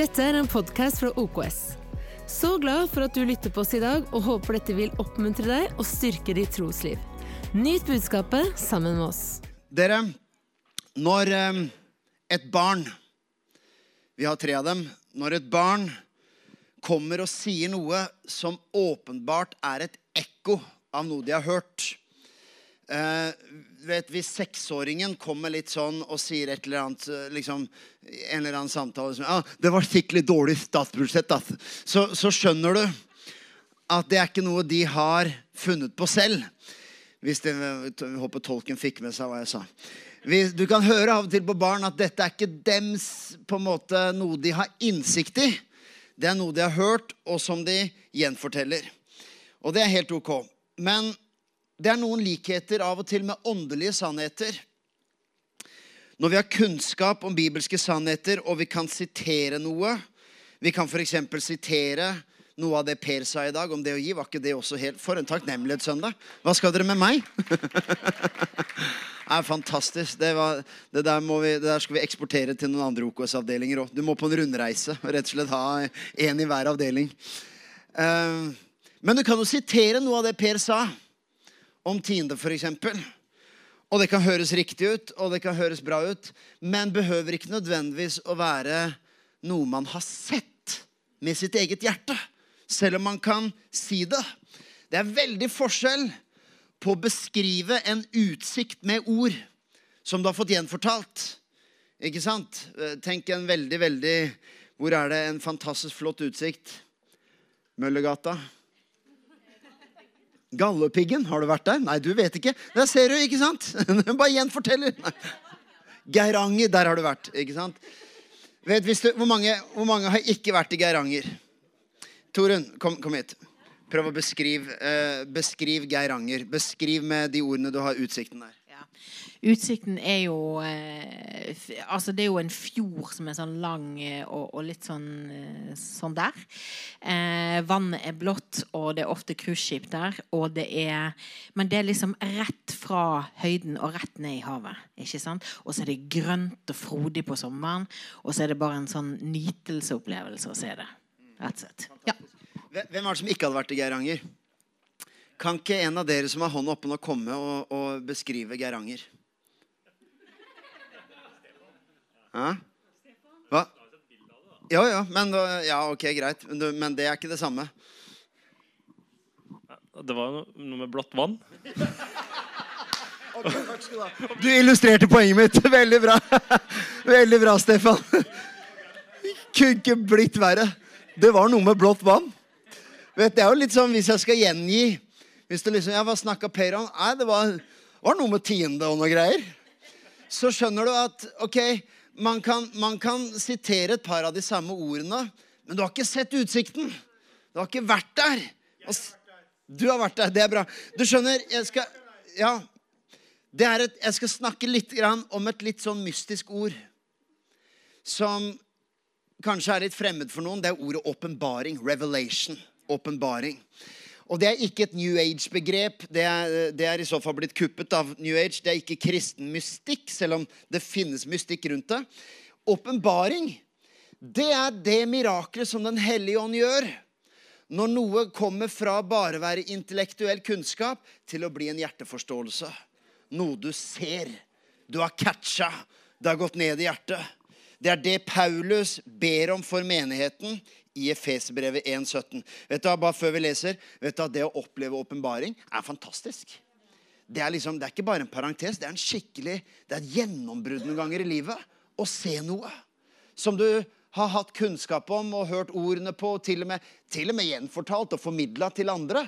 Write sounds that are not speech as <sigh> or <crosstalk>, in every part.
Dette er en podkast fra OKS. Så glad for at du lytter på oss i dag, og håper dette vil oppmuntre deg og styrke ditt trosliv. Nyt budskapet sammen med oss. Dere, når eh, et barn Vi har tre av dem. Når et barn kommer og sier noe som åpenbart er et ekko av noe de har hørt eh, vet, Hvis seksåringen kommer litt sånn og sier et eller annet eh, liksom, En eller annen samtale som ah, 'Det var skikkelig dårlig statsbudsjett', så, så skjønner du at det er ikke noe de har funnet på selv. Hvis det, jeg håper tolken fikk med seg hva jeg sa. Hvis, Du kan høre av og til på barn at dette er ikke dems på en måte noe de har innsikt i. Det er noe de har hørt, og som de gjenforteller. Og det er helt ok. Men det er noen likheter av og til med åndelige sannheter. Når vi har kunnskap om bibelske sannheter, og vi kan sitere noe Vi kan f.eks. sitere noe av det Per sa i dag om det å gi. Var ikke det også helt For en takknemlighetssøndag. Hva skal dere med meg? <laughs> Det er fantastisk. Det, var, det, der vi, det der skal vi eksportere til noen andre OKS-avdelinger òg. Du må på en rundreise og rett og slett ha én i hver avdeling. Eh, men du kan jo sitere noe av det Per sa om tiende, f.eks. Og det kan høres riktig ut, og det kan høres bra ut, men behøver ikke nødvendigvis å være noe man har sett med sitt eget hjerte. Selv om man kan si det. Det er veldig forskjell på å beskrive en utsikt med ord som du har fått gjenfortalt. Ikke sant? Eh, Tenk en veldig, veldig Hvor er det en fantastisk flott utsikt? Møllergata. Galdhøpiggen, har du vært der? Nei, du vet ikke. Der ser du, ikke sant? <laughs> Bare gjenforteller. Geiranger, der har du vært. ikke sant? Vet, du, hvor, mange, hvor mange har ikke vært i Geiranger? Torunn, kom, kom hit. Prøv å beskrive eh, beskriv Geiranger. Beskriv med de ordene du har utsikten der. Ja. Utsikten er jo eh, f- Altså, det er jo en fjord som er sånn lang eh, og, og litt sånn eh, sånn der. Eh, vannet er blått, og det er ofte cruiseskip der. Og det er Men det er liksom rett fra høyden og rett ned i havet. Ikke sant? Og så er det grønt og frodig på sommeren. Og så er det bare en sånn nytelseopplevelse å se det. Rett og slett. Ja. Hvem var det som ikke hadde vært i Geiranger? Kan ikke en av dere som har hånda oppe nå, komme og, og beskrive Geiranger? Hæ? Hva? Ja, ja, men, ja, ok, greit. Men, men det er ikke det samme. Det var no- noe med blått vann. <laughs> Du illustrerte poenget mitt. <laughs> Veldig bra. <laughs> Veldig bra, Stefan. Kunne ikke blitt verre. Det var noe med blått vann. Vet, det er jo litt sånn hvis jeg skal gjengi Hvis du liksom, jeg var snakka Per om? Nei, det var, var noe med tiende og noe greier. Så skjønner du at ok, man kan, man kan sitere et par av de samme ordene, men du har ikke sett utsikten. Du har ikke vært der. Du har vært der. Det er bra. Du skjønner, jeg skal Ja. Det er et, jeg skal snakke litt grann om et litt sånn mystisk ord. Som kanskje er litt fremmed for noen. Det er ordet åpenbaring. Revelation. Åpenbaring. Og det er ikke et New Age-begrep. Det, det er i så fall blitt kuppet av New Age. Det er ikke kristen mystikk, selv om det finnes mystikk rundt det. Åpenbaring, det er det miraklet som Den hellige ånd gjør. Når noe kommer fra bare være intellektuell kunnskap til å bli en hjerteforståelse. Noe du ser. Du har catcha. Det har gått ned i hjertet. Det er det Paulus ber om for menigheten i Efeserbrevet 1,17. Vet du Bare før vi leser, vet du at det å oppleve åpenbaring er fantastisk. Det er, liksom, det er ikke bare en parentes, det er en skikkelig, det er et gjennombrudd noen ganger i livet. Å se noe som du har hatt kunnskap om og hørt ordene på, og til og med, til og med gjenfortalt og formidla til andre.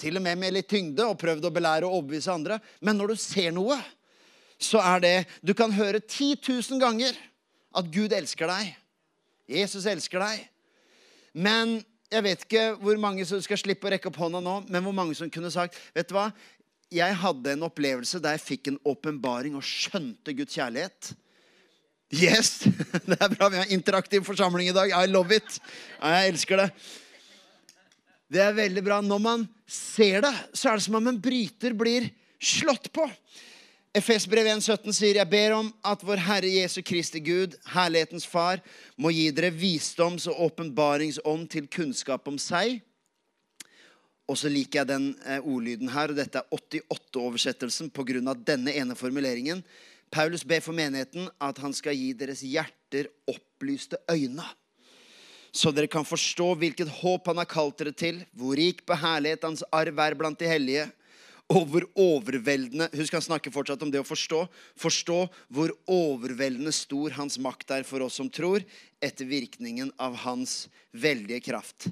Til og med med litt tyngde og prøvd å belære og overbevise andre. Men når du ser noe, så er det Du kan høre 10 000 ganger at Gud elsker deg. Jesus elsker deg. Men jeg vet ikke hvor mange som skal slippe å rekke opp hånda nå, men hvor mange som kunne sagt Vet du hva? Jeg hadde en opplevelse der jeg fikk en åpenbaring og skjønte Guds kjærlighet. Yes! <laughs> Det er bra. Vi har interaktiv forsamling i dag. I love it. Jeg elsker det. Det er veldig bra. Når man ser det, så er det som om en bryter blir slått på. Efesbrev 1,17 sier jeg ber om at vår Herre Jesu Kristi Gud, herlighetens Far, må gi dere visdoms- og åpenbaringsånd til kunnskap om seg. Og så liker jeg den eh, ordlyden her, og dette er 88-oversettelsen pga. denne ene formuleringen. Paulus ber for menigheten at han skal gi deres hjerter opplyste øyne. Så dere kan forstå hvilket håp han har kalt dere til, hvor rik på herlighet hans arv er blant de hellige og hvor overveldende Husk, han snakker fortsatt om det å forstå. Forstå hvor overveldende stor hans makt er for oss som tror, etter virkningen av hans veldige kraft.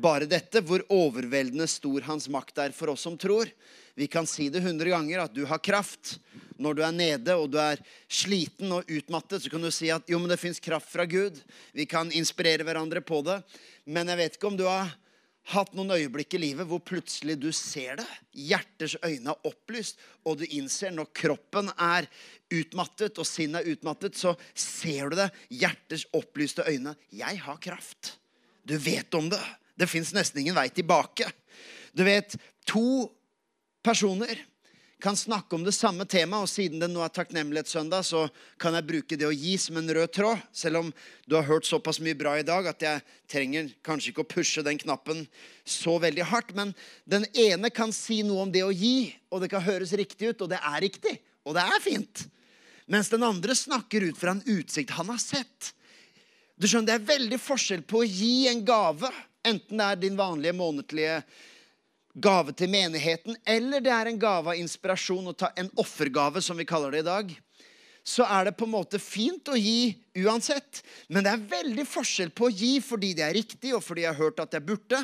Bare dette, hvor overveldende stor hans makt er for oss som tror. Vi kan si det hundre ganger at du har kraft. Når du er nede og du er sliten og utmattet, så kan du si at jo, men det fins kraft fra Gud. Vi kan inspirere hverandre på det. Men jeg vet ikke om du har hatt noen øyeblikk i livet hvor plutselig du ser det. Hjerters øyne er opplyst, og du innser når kroppen er utmattet og sinnet er utmattet, så ser du det. Hjerters opplyste øyne. Jeg har kraft. Du vet om det. Det fins nesten ingen vei tilbake. Du vet, to personer kan snakke om det samme temaet, og siden det nå er takknemlighetssøndag, så kan jeg bruke det å gi som en rød tråd. Selv om du har hørt såpass mye bra i dag at jeg trenger kanskje ikke å pushe den knappen så veldig hardt. Men den ene kan si noe om det å gi, og det kan høres riktig ut, og det er riktig. Og det er fint. Mens den andre snakker ut fra en utsikt han har sett. Du skjønner, Det er veldig forskjell på å gi en gave, enten det er din vanlige månedlige gave til menigheten, eller det er en gave av inspirasjon å ta en offergave, som vi kaller det i dag, så er det på en måte fint å gi uansett. Men det er veldig forskjell på å gi fordi det er riktig, og fordi jeg har hørt at jeg burde,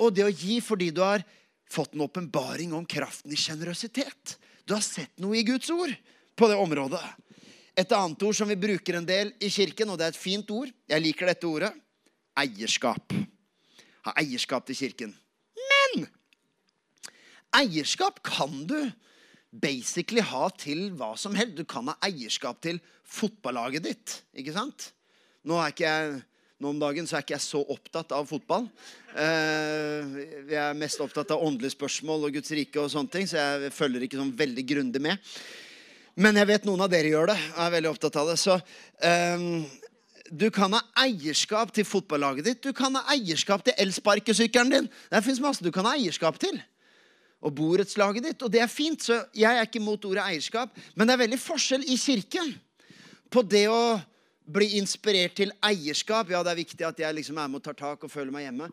og det å gi fordi du har fått en åpenbaring om kraften i sjenerøsitet. Du har sett noe i Guds ord på det området. Et annet ord som vi bruker en del i kirken, og det er et fint ord, jeg liker dette ordet, eierskap. Ha eierskap til kirken. Eierskap kan du basically ha til hva som helst. Du kan ha eierskap til fotballaget ditt. ikke sant? Nå, er ikke jeg, nå om dagen så er ikke jeg så opptatt av fotball. Uh, jeg er mest opptatt av åndelige spørsmål og Guds rike og sånne ting, så jeg følger ikke sånn veldig grundig med. Men jeg vet noen av dere gjør det. Jeg er veldig opptatt av det. Så um, du kan ha eierskap til fotballaget ditt. Du kan ha eierskap til elsparkesykkelen din. Det fins masse du kan ha eierskap til og borettslaget ditt. Og det er fint, så jeg er ikke mot ordet eierskap. Men det er veldig forskjell i kirken på det å bli inspirert til eierskap. Ja, det er viktig at jeg liksom er med og tar tak og føler meg hjemme.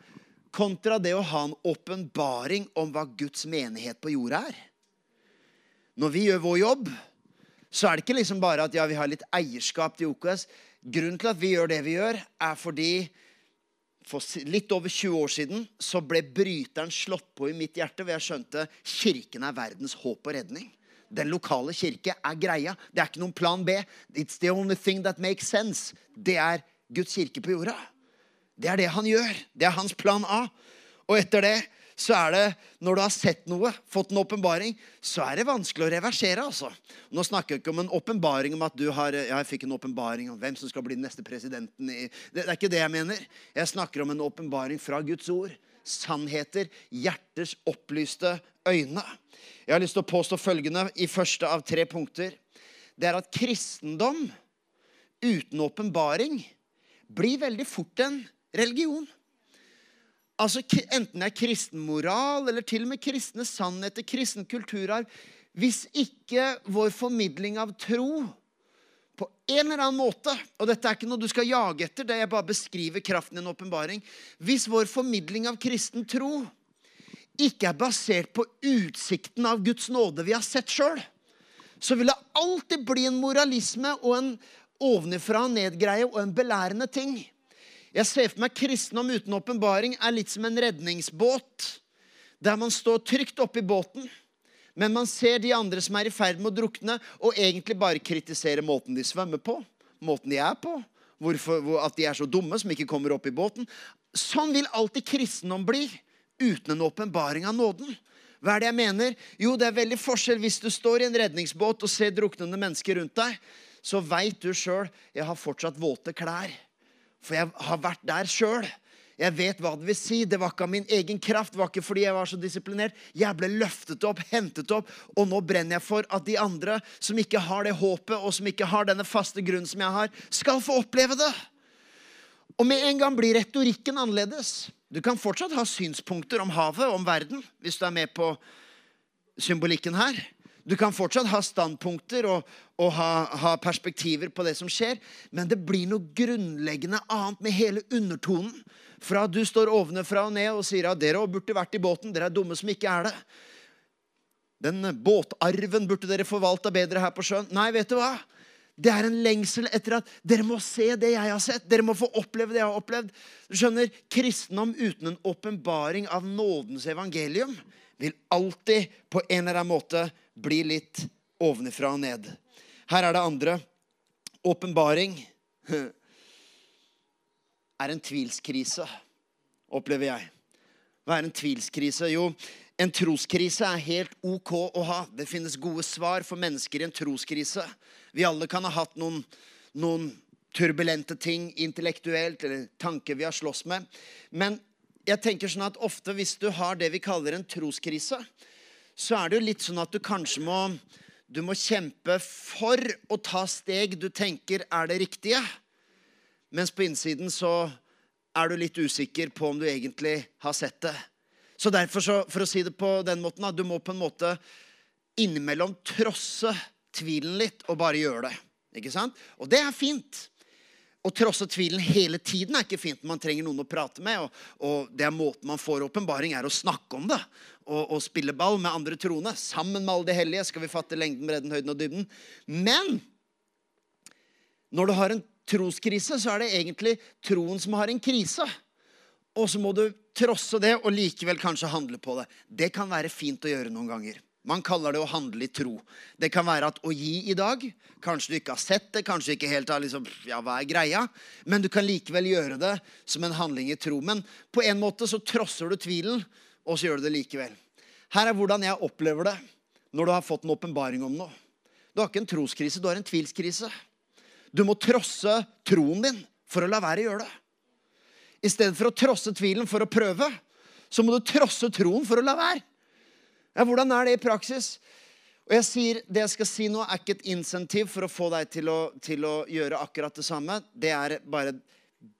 Kontra det å ha en åpenbaring om hva Guds menighet på jorda er. Når vi gjør vår jobb, så er det ikke liksom bare at ja, vi har litt eierskap til OKS. Grunnen til at vi gjør det vi gjør, er fordi for litt over 20 år siden så ble bryteren slått på i mitt hjerte, hvor jeg skjønte kirken er verdens håp og redning. Den lokale kirke er greia. Det er ikke noen plan B. It's the only thing that makes sense. Det er Guds kirke på jorda. Det er det han gjør. Det er hans plan A. Og etter det så er det, når du har sett noe, fått en åpenbaring, så er det vanskelig å reversere. altså. Nå snakker jeg ikke om en åpenbaring om at du har ja, jeg fikk en åpenbaring om hvem som skal bli den neste presidenten. I, det, det er ikke det jeg mener. Jeg snakker om en åpenbaring fra Guds ord. Sannheter. Hjerters opplyste øyne. Jeg har lyst til å påstå følgende i første av tre punkter. Det er at kristendom uten åpenbaring blir veldig fort en religion. Altså Enten det er kristen moral eller til og med kristne sannheter, kristen kulturarv Hvis ikke vår formidling av tro på en eller annen måte Og dette er ikke noe du skal jage etter, det jeg bare beskriver kraften i en åpenbaring. Hvis vår formidling av kristen tro ikke er basert på utsikten av Guds nåde vi har sett sjøl, så vil det alltid bli en moralisme og en ovenifra og-ned-greie og en belærende ting. Jeg ser for meg kristendom uten åpenbaring er litt som en redningsbåt. Der man står trygt oppi båten, men man ser de andre som er i ferd med å drukne, og egentlig bare kritiserer måten de svømmer på, måten de er på. Hvorfor, at de er så dumme som ikke kommer opp i båten. Sånn vil alltid kristendom bli uten en åpenbaring av nåden. Hva er det jeg mener? Jo, det er veldig forskjell hvis du står i en redningsbåt og ser druknende mennesker rundt deg. Så veit du sjøl jeg har fortsatt våte klær. For jeg har vært der sjøl. Jeg vet hva det vil si. Det var ikke av min egen kraft. Det var ikke fordi jeg var så disiplinert. Jeg ble løftet opp, hentet opp, og nå brenner jeg for at de andre som ikke har det håpet, og som ikke har denne faste grunnen som jeg har, skal få oppleve det. Og med en gang blir retorikken annerledes. Du kan fortsatt ha synspunkter om havet, om verden, hvis du er med på symbolikken her. Du kan fortsatt ha standpunkter og, og ha, ha, perspektiver på det som skjer, men det blir noe grunnleggende annet med hele undertonen. Fra du står ovenfra og ned og sier at dere burde vært i båten, dere er dumme som ikke er det. Den båtarven burde dere forvalta bedre her på sjøen. Nei, vet du hva? Det er en lengsel etter at dere må se det jeg har sett. Dere må få oppleve det jeg har opplevd. Du skjønner, Kristendom uten en åpenbaring av nådens evangelium vil alltid på en eller annen måte bli litt ovenfra og ned. Her er det andre. Åpenbaring er en tvilskrise, opplever jeg. Hva er en tvilskrise? Jo, en troskrise er helt OK å ha. Det finnes gode svar for mennesker i en troskrise. Vi alle kan ha hatt noen, noen turbulente ting intellektuelt eller tanker vi har slåss med. Men jeg tenker sånn at ofte hvis du har det vi kaller en troskrise, så er det jo litt sånn at du kanskje må du må kjempe for å ta steg du tenker er det riktige. Mens på innsiden så er du litt usikker på om du egentlig har sett det. Så derfor, så, for å si det på den måten, du må på en måte innimellom trosse tvilen litt og bare gjøre det. Ikke sant? Og det er fint. Å trosse tvilen hele tiden er ikke fint. Man trenger noen å prate med. Og, og det er måten man får åpenbaring, er å snakke om det. Og, og, spille ball med andre troende. Sammen med alle de hellige skal vi fatte lengden, bredden, høyden og dybden. Men når du har en troskrise, så er det egentlig troen som har en krise. Og så må du trosse det og likevel kanskje handle på det. Det kan være fint å gjøre noen ganger. Man kaller det å handle i tro. Det kan være at å gi i dag Kanskje du ikke har sett det, kanskje ikke helt har liksom, ja, hva er greia? Men du kan likevel gjøre det som en handling i tro. Men på en måte så trosser du tvilen, og så gjør du det likevel. Her er hvordan jeg opplever det når du har fått en åpenbaring om noe. Du har ikke en troskrise, du har en tvilskrise. Du må trosse troen din for å la være å gjøre det. I stedet for å trosse tvilen for å prøve, så må du trosse troen for å la være. Ja, Hvordan er det i praksis? Og jeg sier, Det jeg skal si nå, er ikke et insentiv for å få deg til å, til å gjøre akkurat det samme. Det er bare et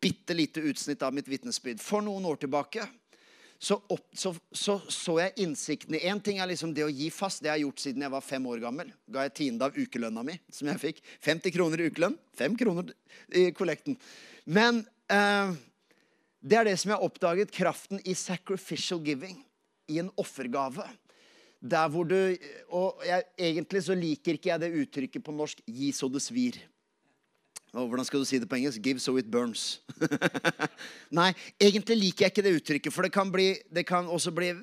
bitte lite utsnitt av mitt vitnesbyrd. For noen år tilbake så, opp, så, så, så jeg innsikten i Én ting er liksom det å gi fast. Det jeg har gjort siden jeg var fem år gammel. Ga jeg tiende av ukelønna mi, som jeg fikk. 50 kroner i ukelønn. 5 kroner i kollekten. Men eh, det er det som jeg har oppdaget. Kraften i sacrificial giving. I en offergave. Der hvor du Og jeg, egentlig så liker ikke jeg det uttrykket på norsk 'gi så det svir'. Og hvordan skal du si det på engelsk? 'Give so it burns'. <laughs> Nei, egentlig liker jeg ikke det uttrykket, for det kan bli, det kan også bli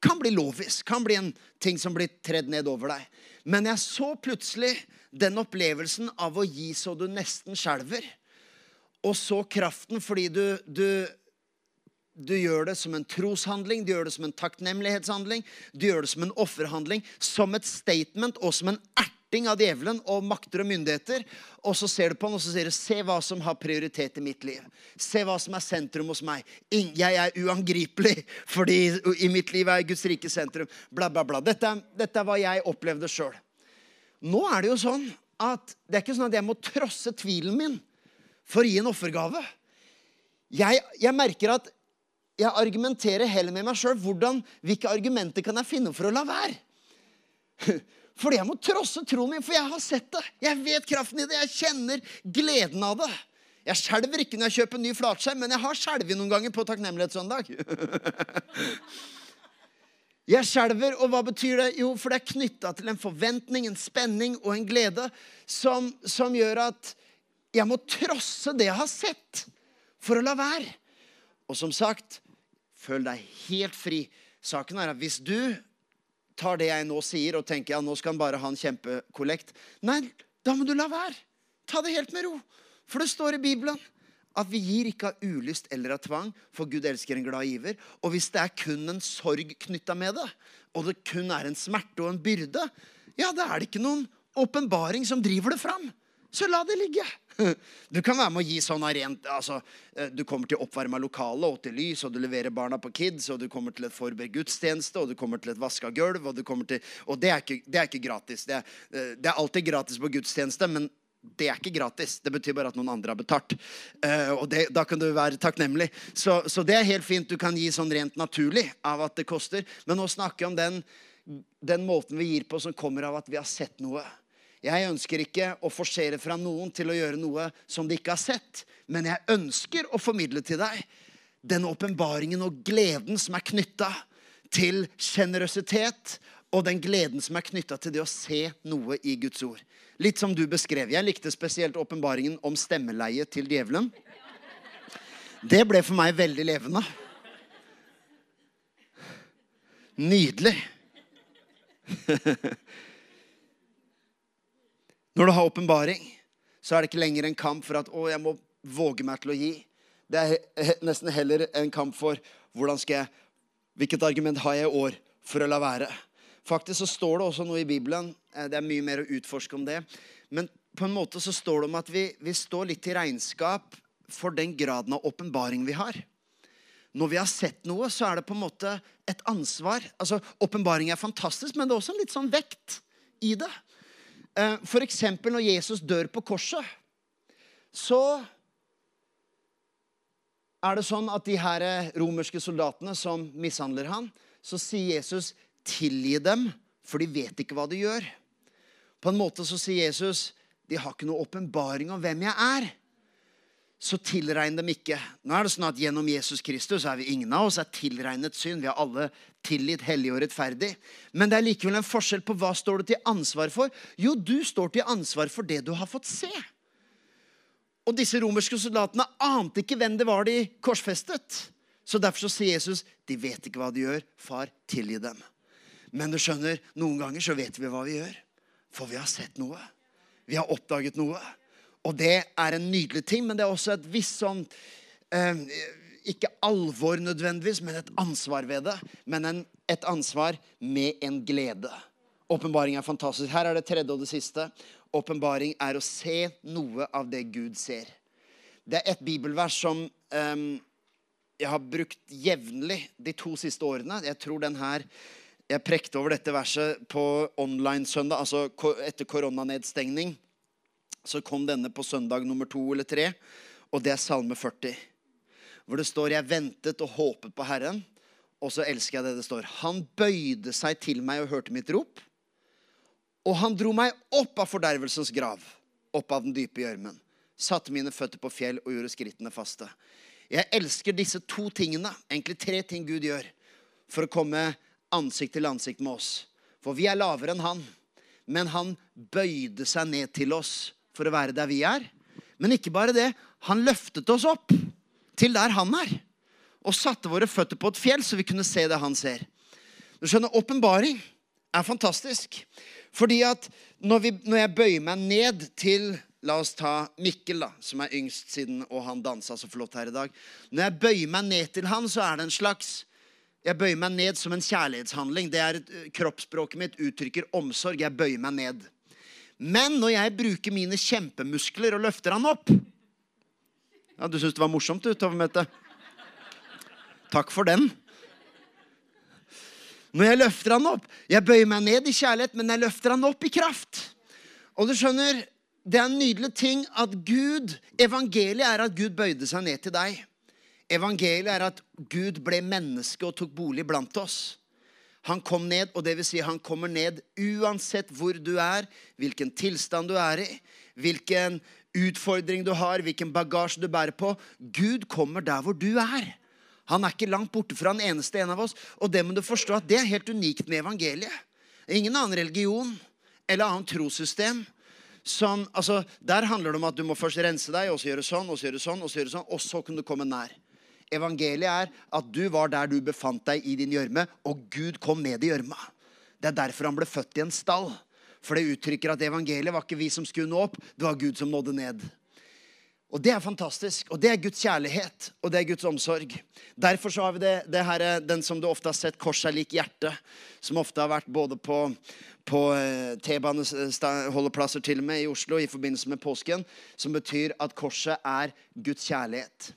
kan bli lovisk. Kan bli en ting som blir tredd ned over deg. Men jeg så plutselig den opplevelsen av å gi så du nesten skjelver. Og så kraften fordi du, du du gjør det som en troshandling, du gjør det som en takknemlighetshandling, du gjør det som en offerhandling, som et statement og som en erting av djevelen og makter og myndigheter. Og så ser du på den og så sier du, se hva som har prioritet i mitt liv. Se hva som er sentrum hos meg. Jeg er uangripelig <laughs> fordi i mitt liv er Guds rike sentrum. Bla, bla, bla. Dette, dette er hva jeg opplevde sjøl. Nå er det jo sånn at det er ikke sånn at jeg må trosse tvilen min for å gi en offergave. Jeg, jeg merker at jeg argumenterer heller med meg sjøl. Hvilke argumenter kan jeg finne for å la være? <laughs> Fordi jeg må trosse troen min, for jeg har sett det. Jeg vet kraften i det. Jeg kjenner gleden av det. Jeg skjelver ikke når jeg kjøper en ny flatskjerm, men jeg har skjelvet noen ganger på takknemlighetssøndag. <laughs> Jeg skjelver, og hva betyr det? Jo, for det er knytta til en forventning, en spenning og en glede som, som gjør at jeg må trosse det jeg har sett, for å la være. Og som sagt, Føl deg helt fri. Saken er at hvis du tar det jeg nå sier, og tenker ja, nå skal han bare ha en kjempekollekt Nei, da må du la være. Ta det helt med ro. For det står i Bibelen at vi gir ikke av ulyst eller av tvang, for Gud elsker en glad giver. Og hvis det er kun en sorg knytta med det, og det kun er en smerte og en byrde, ja, da er det ikke noen åpenbaring som driver det fram. så la det ligge. <laughs> Du kan være med å gi sånn rent altså, eh, Du kommer til oppvarma lokale og til lys, og du leverer barna på Kids, og du kommer til et forberedt gudstjeneste, og du kommer til et vaska gulv, og, til, og det, er ikke, det er ikke gratis. Det er, eh, det er alltid gratis på gudstjeneste, men det er ikke gratis. Det betyr bare at noen andre har betalt. Uh, og det, da kan du være takknemlig. Så, så det er helt fint. Du kan gi sånn rent naturlig av at det koster. Men nå snakker jeg om den, den måten vi gir på som kommer av at vi har sett noe. Jeg ønsker ikke å forsere fra noen til å gjøre noe som de ikke har sett. Men jeg ønsker å formidle til deg den åpenbaringen og gleden som er knytta til sjenerøsitet, og den gleden som er knytta til det å se noe i Guds ord. Litt som du beskrev. Jeg likte spesielt åpenbaringen om stemmeleie til djevelen. Det ble for meg veldig levende. Nydelig. <laughs> Når du har åpenbaring, så er det ikke lenger en kamp for at 'å, jeg må våge meg til å gi'. Det er nesten heller en kamp for hvordan skal jeg, hvilket argument har jeg i år for å la være. Faktisk så står det også noe i Bibelen. eh, Det er mye mer å utforske om det. Men på en måte så står det om at vi, vi står litt i regnskap for den graden av åpenbaring vi har. Når vi har sett noe, så er det på en måte et ansvar. Altså, Åpenbaring er fantastisk, men det er også en litt sånn vekt i det. Eh, eksempel når Jesus dør på korset, så er det sånn at de her eh, romerske soldatene som mishandler han, så sier Jesus, 'Tilgi dem, for de vet ikke hva de gjør'. På en måte så sier Jesus, 'De har ikke noe åpenbaring om hvem jeg er'. Så tilregn dem ikke. Nå er det sånn at Gjennom Jesus Kristus er vi ingen av oss er tilregnet synd. Vi har alle tilgitt, hellig og rettferdig. Men det er likevel en forskjell på hva står du til ansvar for. Jo, du står til ansvar for det du har fått se. Og disse romerske soldatene ante ikke hvem det var de korsfestet. Så derfor så sier Jesus, de vet ikke hva de gjør. Far, tilgi dem. Men du skjønner, noen ganger så vet vi hva vi gjør. For vi har sett noe. Vi har oppdaget noe. Og det er en nydelig ting, men det er også et visst sånn eh, Ikke alvor nødvendigvis, men et ansvar ved det. Men en, et ansvar med en glede. Åpenbaring er fantastisk. Her er det tredje og det siste. Åpenbaring er å se noe av det Gud ser. Det er et bibelvers som eh, jeg har brukt jevnlig de to siste årene. Jeg tror den her Jeg prekte over dette verset på online-søndag, altså etter koronanedstengning. Så kom denne på søndag nummer to eller tre, og det er Salme 40. Hvor det står 'Jeg ventet og håpet på Herren', og så elsker jeg det det står. Han bøyde seg til meg og hørte mitt rop. Og han dro meg opp av fordervelsens grav, opp av den dype gjørmen. Satte mine føtter på fjell og gjorde skrittene faste. Jeg elsker disse to tingene, egentlig tre ting Gud gjør, for å komme ansikt til ansikt med oss. For vi er lavere enn han. Men han bøyde seg ned til oss for å være der vi er. Men ikke bare det. Han løftet oss opp til der han er. Og satte våre føtter på et fjell, så vi kunne se det han ser. Du skjønner, Åpenbaring er fantastisk. Fordi at når, vi, når jeg bøyer meg ned til La oss ta Mikkel, da, som er yngst siden, og han dansa så flott her i dag. Når jeg bøyer meg ned til han, så er det en slags Jeg bøyer meg ned som en kjærlighetshandling. Det er Kroppsspråket mitt uttrykker omsorg. Jeg bøyer meg ned. Men når jeg bruker mine kjempemuskler og løfter han opp Ja, Du syns det var morsomt, du, Tove? Takk for den. Når jeg løfter han opp Jeg bøyer meg ned i kjærlighet, men jeg løfter han opp i kraft. Og du skjønner, det er en nydelig ting at Gud Evangeliet er at Gud bøyde seg ned til deg. Evangeliet er at Gud ble menneske og tok bolig blant oss. Han kom ned, og det vil si han kommer ned uansett hvor du er, hvilken tilstand du er i, hvilken utfordring du har, hvilken bagasje du bærer på. Gud kommer der hvor du er. Han er ikke langt borte fra den eneste en av oss. Og det må du forstå at det er helt unikt med evangeliet. Ingen annen religion eller annet trossystem som altså, Der handler det om at du må først rense deg, og så gjøre sånn, og så gjøre sånn, og så gjøre sånn, og så kan du komme nær. Evangeliet er at du var der du befant deg i din gjørme, og Gud kom ned i gjørma. Det er derfor han ble født i en stall. For det uttrykker at evangeliet var ikke vi som skulle nå opp, det var Gud som nådde ned. Og det er fantastisk. Og det er Guds kjærlighet, og det er Guds omsorg. Derfor så har vi det, det her, den som du ofte har sett, kors er lik hjerte, som ofte har vært både på, på eh, T-baneholdeplasser til og med i Oslo i forbindelse med påsken, som betyr at korset er Guds kjærlighet.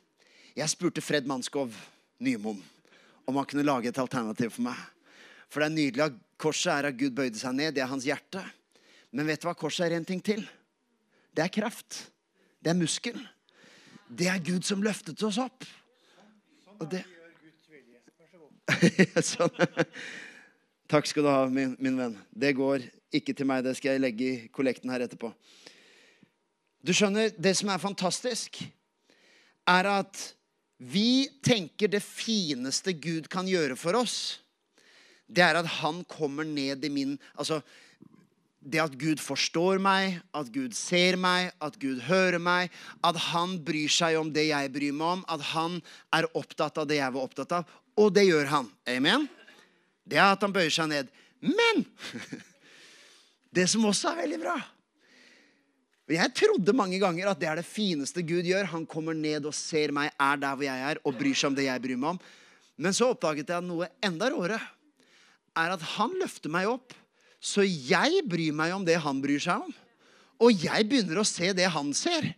Jeg spurte Fred Manskov Nymoen om han kunne lage et alternativ for meg. For det er nydelig at korset er at Gud bøyde seg ned. Det er hans hjerte. Men vet du hva korset er en ting til? Det er kraft. Det er muskel. Det er Gud som løftet oss opp. Og det <laughs> sånn. Takk skal du ha, min, min, venn. Det går ikke til meg. Det skal jeg legge i kollekten her etterpå. Du skjønner, det som er fantastisk, er at vi tenker det fineste Gud kan gjøre for oss, det er at han kommer ned i min Altså, det at Gud forstår meg, at Gud ser meg, at Gud hører meg, at han bryr seg om det jeg bryr meg om, at han er opptatt av det jeg var opptatt av. Og det gjør han. Amen? Det er at han bøyer seg ned. Men <laughs> det som også er veldig bra Jeg trodde mange ganger at det er det fineste Gud gjør. Han kommer ned og ser meg, er der hvor jeg er, og bryr seg om det jeg bryr meg om. Men så oppdaget jeg noe enda råere er at han løfter meg opp så jeg bryr meg om det han bryr seg om. Og jeg begynner å se det han ser.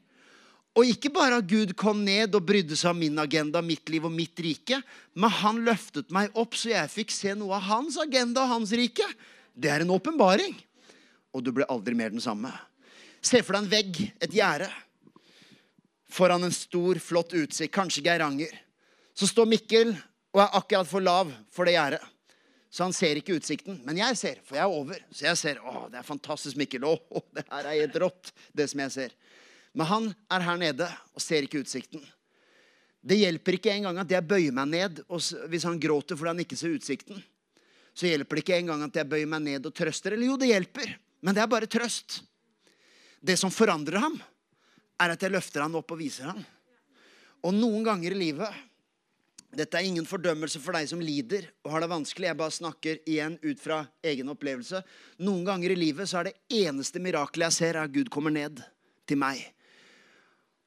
Og ikke bare at Gud kom ned og brydde seg om min agenda, mitt liv og mitt rike, men han løftet meg opp så jeg fikk se noe av hans agenda og hans rike. Det er en åpenbaring. Og du blir aldri mer den samme. Se for deg en vegg, et gjerde, foran en stor, flott utsikt, kanskje Geiranger. Så står Mikkel og er akkurat for lav for det gjerdet. Så han ser ikke utsikten. Men jeg ser, for jeg er over. Så jeg ser. Å, det er fantastisk, Mikkel. Å, det her er helt rått, det som jeg ser. Men han er her nede og ser ikke utsikten. Det hjelper ikke engang at jeg bøyer meg ned hvis han gråter fordi han ikke ser utsikten. Så hjelper det ikke engang at jeg bøyer meg ned og trøster. Eller jo, det hjelper, men det er bare trøst. Det som forandrer ham, er at jeg løfter han opp og viser han. Og noen ganger i livet dette er ingen fordømmelse for deg som lider og har det vanskelig. Jeg bare snakker igjen ut fra egen opplevelse. Noen ganger i livet så er det eneste mirakelet jeg ser, er at Gud kommer ned til meg.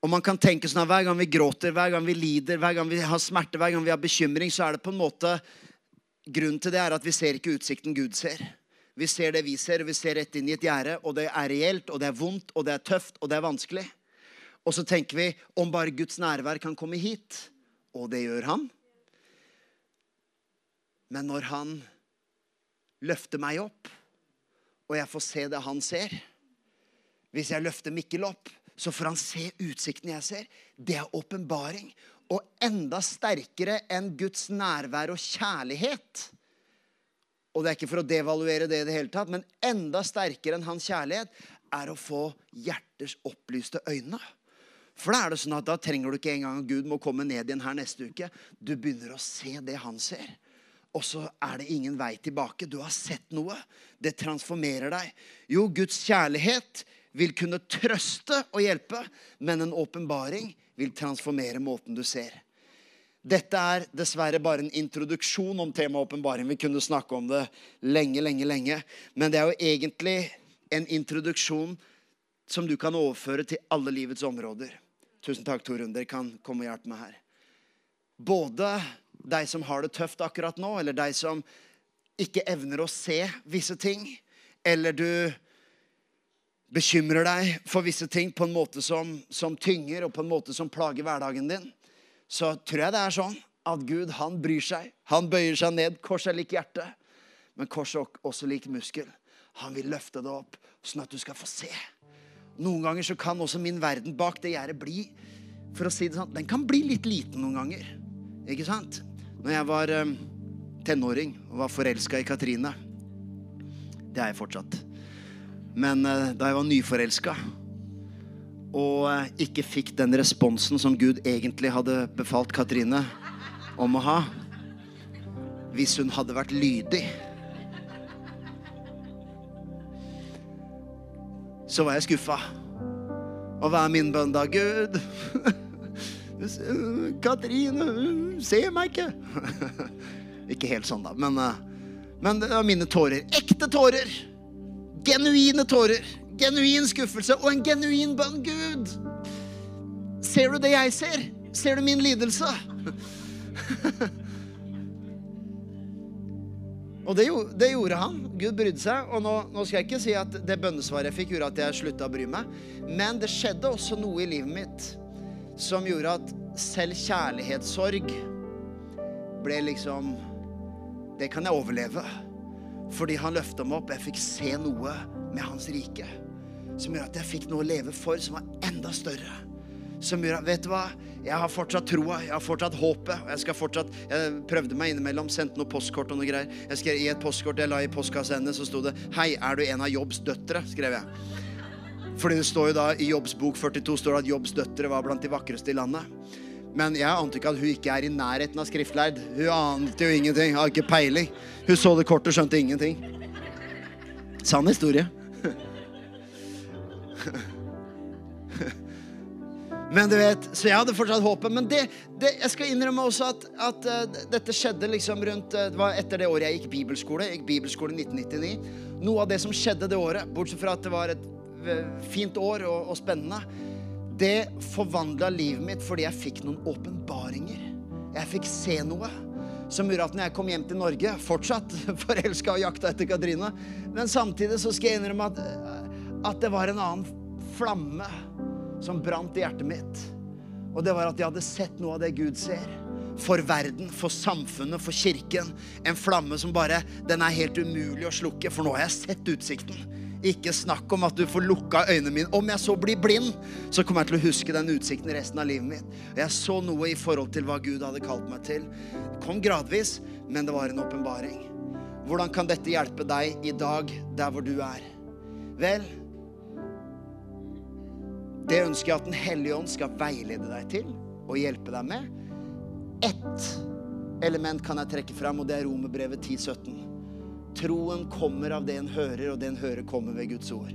Og man kan tenke sånn at Hver gang vi gråter, hver gang vi lider, hver gang vi har smerte, hver gang vi har bekymring, så er det på en måte Grunnen til det er at vi ser ikke utsikten Gud ser. Vi ser det vi ser, vi ser rett inn i et gjerde, og det er reelt, og det er vondt, og det er tøft, og det er vanskelig. Og så tenker vi om bare Guds nærvær kan komme hit. Og det gjør han. Men når han løfter meg opp, og jeg får se det han ser Hvis jeg løfter Mikkel opp, så får han se utsikten jeg ser. Det er åpenbaring. Og enda sterkere enn Guds nærvær og kjærlighet. Og det er ikke for å devaluere det i det hele tatt, men enda sterkere enn hans kjærlighet er å få hjerters opplyste øyne. For da er det sånn at da trenger du ikke engang Gud må komme ned igjen her neste uke. Du begynner å se det han ser og så er det ingen vei tilbake. Du har sett noe. Det transformerer deg. Jo, Guds kjærlighet vil kunne trøste og hjelpe, men en åpenbaring vil transformere måten du ser. Dette er dessverre bare en introduksjon om temaet åpenbaring. Vi kunne snakke om det lenge, lenge, lenge. Men det er jo egentlig en introduksjon som du kan overføre til alle livets områder. Tusen takk, Torunn. Dere kan komme og hjelpe meg her. Både deg som har det tøft akkurat nå, eller deg som ikke evner å se visse ting, eller du bekymrer deg for visse ting på en måte som, som tynger, og på en måte som plager hverdagen din, så tror jeg det er sånn at Gud, han bryr seg. Han bøyer seg ned. Kors er lik hjerte, men kors er også lik muskel. Han vil løfte det opp, sånn at du skal få se. Noen ganger så kan også min verden bak det gjerdet bli for å si det sånn, den kan bli litt liten noen ganger. Ikke sant? Når jeg var um, tenåring og var forelska i Katrine Det er jeg fortsatt. Men uh, da jeg var nyforelska og uh, ikke fikk den responsen som Gud egentlig hadde befalt Katrine om å ha hvis hun hadde vært lydig Så var jeg skuffa. Og hva er min bønn da? Gud <laughs> Katrine, ser meg ikke. <laughs> ikke helt sånn, da. Men, eh, men det var mine tårer. Ekte tårer. Genuine tårer. Genuin skuffelse og en genuin bønn. Gud, Ser du det jeg ser? Ser du min lidelse? Og det, det gjorde han. Gud brydde seg. Og nå, nå skal jeg ikke si at det bønnesvaret jeg fikk, gjorde at jeg slutta å bry meg. Men det skjedde også noe i livet mitt som gjorde at selv kjærlighetssorg ble liksom Det kan jeg overleve. Fordi han løfta meg opp. Jeg fikk se noe med hans rike. Som gjør at jeg fikk noe å leve for som var enda større. Som gjør at, vet du hva? Jeg har fortsatt troa, jeg har fortsatt håpet. og Jeg skal fortsatt, jeg prøvde meg innimellom, sendte noen postkort og noe greier. Jeg skrev I et postkort jeg la i postkassa hennes, så sto det 'Hei, er du en av Jobbs døtre?' skrev jeg. Fordi det står jo da i Jobbs bok 42 står det at Jobbs døtre var blant de vakreste i landet. Men jeg ante ikke at hun ikke er i nærheten av skriftlærd. Hun ante jo ingenting, har ikke peiling. Hun så det kortet og skjønte ingenting. Sann historie. <laughs> Men du vet, Så jeg hadde fortsatt håpet. Men det, det, jeg skal innrømme også at, at uh, dette skjedde liksom rundt uh, Det var etter det året jeg gikk bibelskole. Jeg gikk bibelskole i 1999. Noe av det som skjedde det året, bortsett fra at det var et eh, fint år og, og spennende, det forvandla livet mitt fordi jeg fikk noen åpenbaringer. Jeg fikk se noe som gjorde at når jeg kom hjem til Norge, fortsatt <laughs> forelska og jakta etter Katrine, men samtidig så skal jeg innrømme at, at det var en annen flamme som brant i hjertet mitt. Og det var at jeg hadde sett noe av det Gud ser. For verden, for samfunnet, for kirken. En flamme som bare Den er helt umulig å slukke, for nå har jeg sett utsikten. Ikke snakk om at du får lukka øynene mine. Om jeg så blir blind, så kommer jeg til å huske den utsikten resten av livet mitt. Og jeg så noe i forhold til hva Gud hadde kalt meg til. Det kom gradvis, men det var en åpenbaring. Hvordan kan dette hjelpe deg i dag, der hvor du er? Vel, det ønsker jeg at Den hellige ånd skal veilede deg til og hjelpe deg med. Ett element kan jeg trekke fram, og det er Romerbrevet 10,17. Troen kommer av det en hører, og det en hører, kommer ved Guds ord.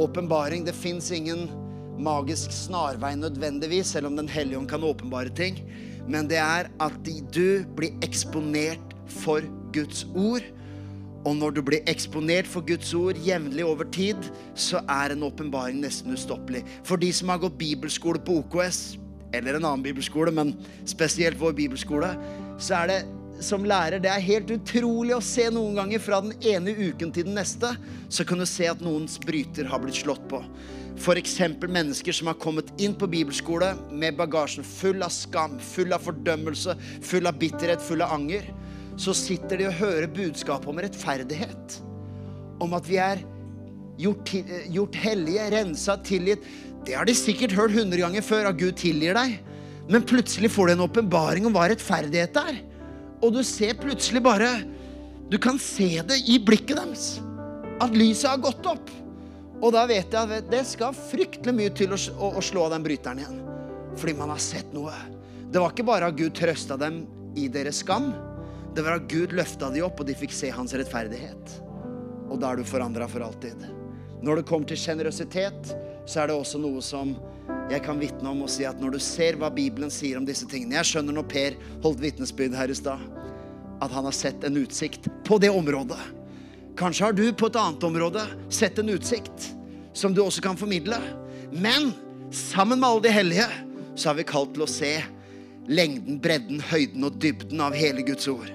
Åpenbaring. Det fins ingen magisk snarvei nødvendigvis, selv om Den hellige ånd kan åpenbare ting. Men det er at du blir eksponert for Guds ord. Og når du blir eksponert for Guds ord jevnlig over tid, så er en åpenbaring nesten ustoppelig. For de som har gått bibelskole på OKS, eller en annen bibelskole, men spesielt vår bibelskole, så er det som lærer Det er helt utrolig å se noen ganger fra den ene uken til den neste, så kan du se at noens bryter har blitt slått på. F.eks. mennesker som har kommet inn på bibelskole med bagasjen full av skam, full av fordømmelse, full av bitterhet, full av anger så sitter de og hører budskapet om rettferdighet. Om at vi er gjort, eh, gjort hellige, rensa, tilgitt. Det har de sikkert hørt hundre ganger før, at Gud tilgir deg. Men plutselig får du en åpenbaring om hva rettferdighet er. Og du ser plutselig bare Du kan se det i blikket deres. At lyset har gått opp. Og da vet jeg at det skal fryktelig mye til å, slå den bryteren igjen. Fordi man har sett noe. Det var ikke bare at Gud trøsta dem i deres skam. Det var at Gud løfta de opp, og de fikk se hans rettferdighet. Og da er du forandra for alltid. Når det kommer til sjenerøsitet, så er det også noe som jeg kan vitne om og si at når du ser hva Bibelen sier om disse tingene Jeg skjønner når Per holdt vitnesbyrd her i stad, at han har sett en utsikt på det området. Kanskje har du på et annet område sett en utsikt som du også kan formidle. Men sammen med alle de hellige så har vi kalt til å se lengden, bredden, høyden og dybden av hele Guds ord.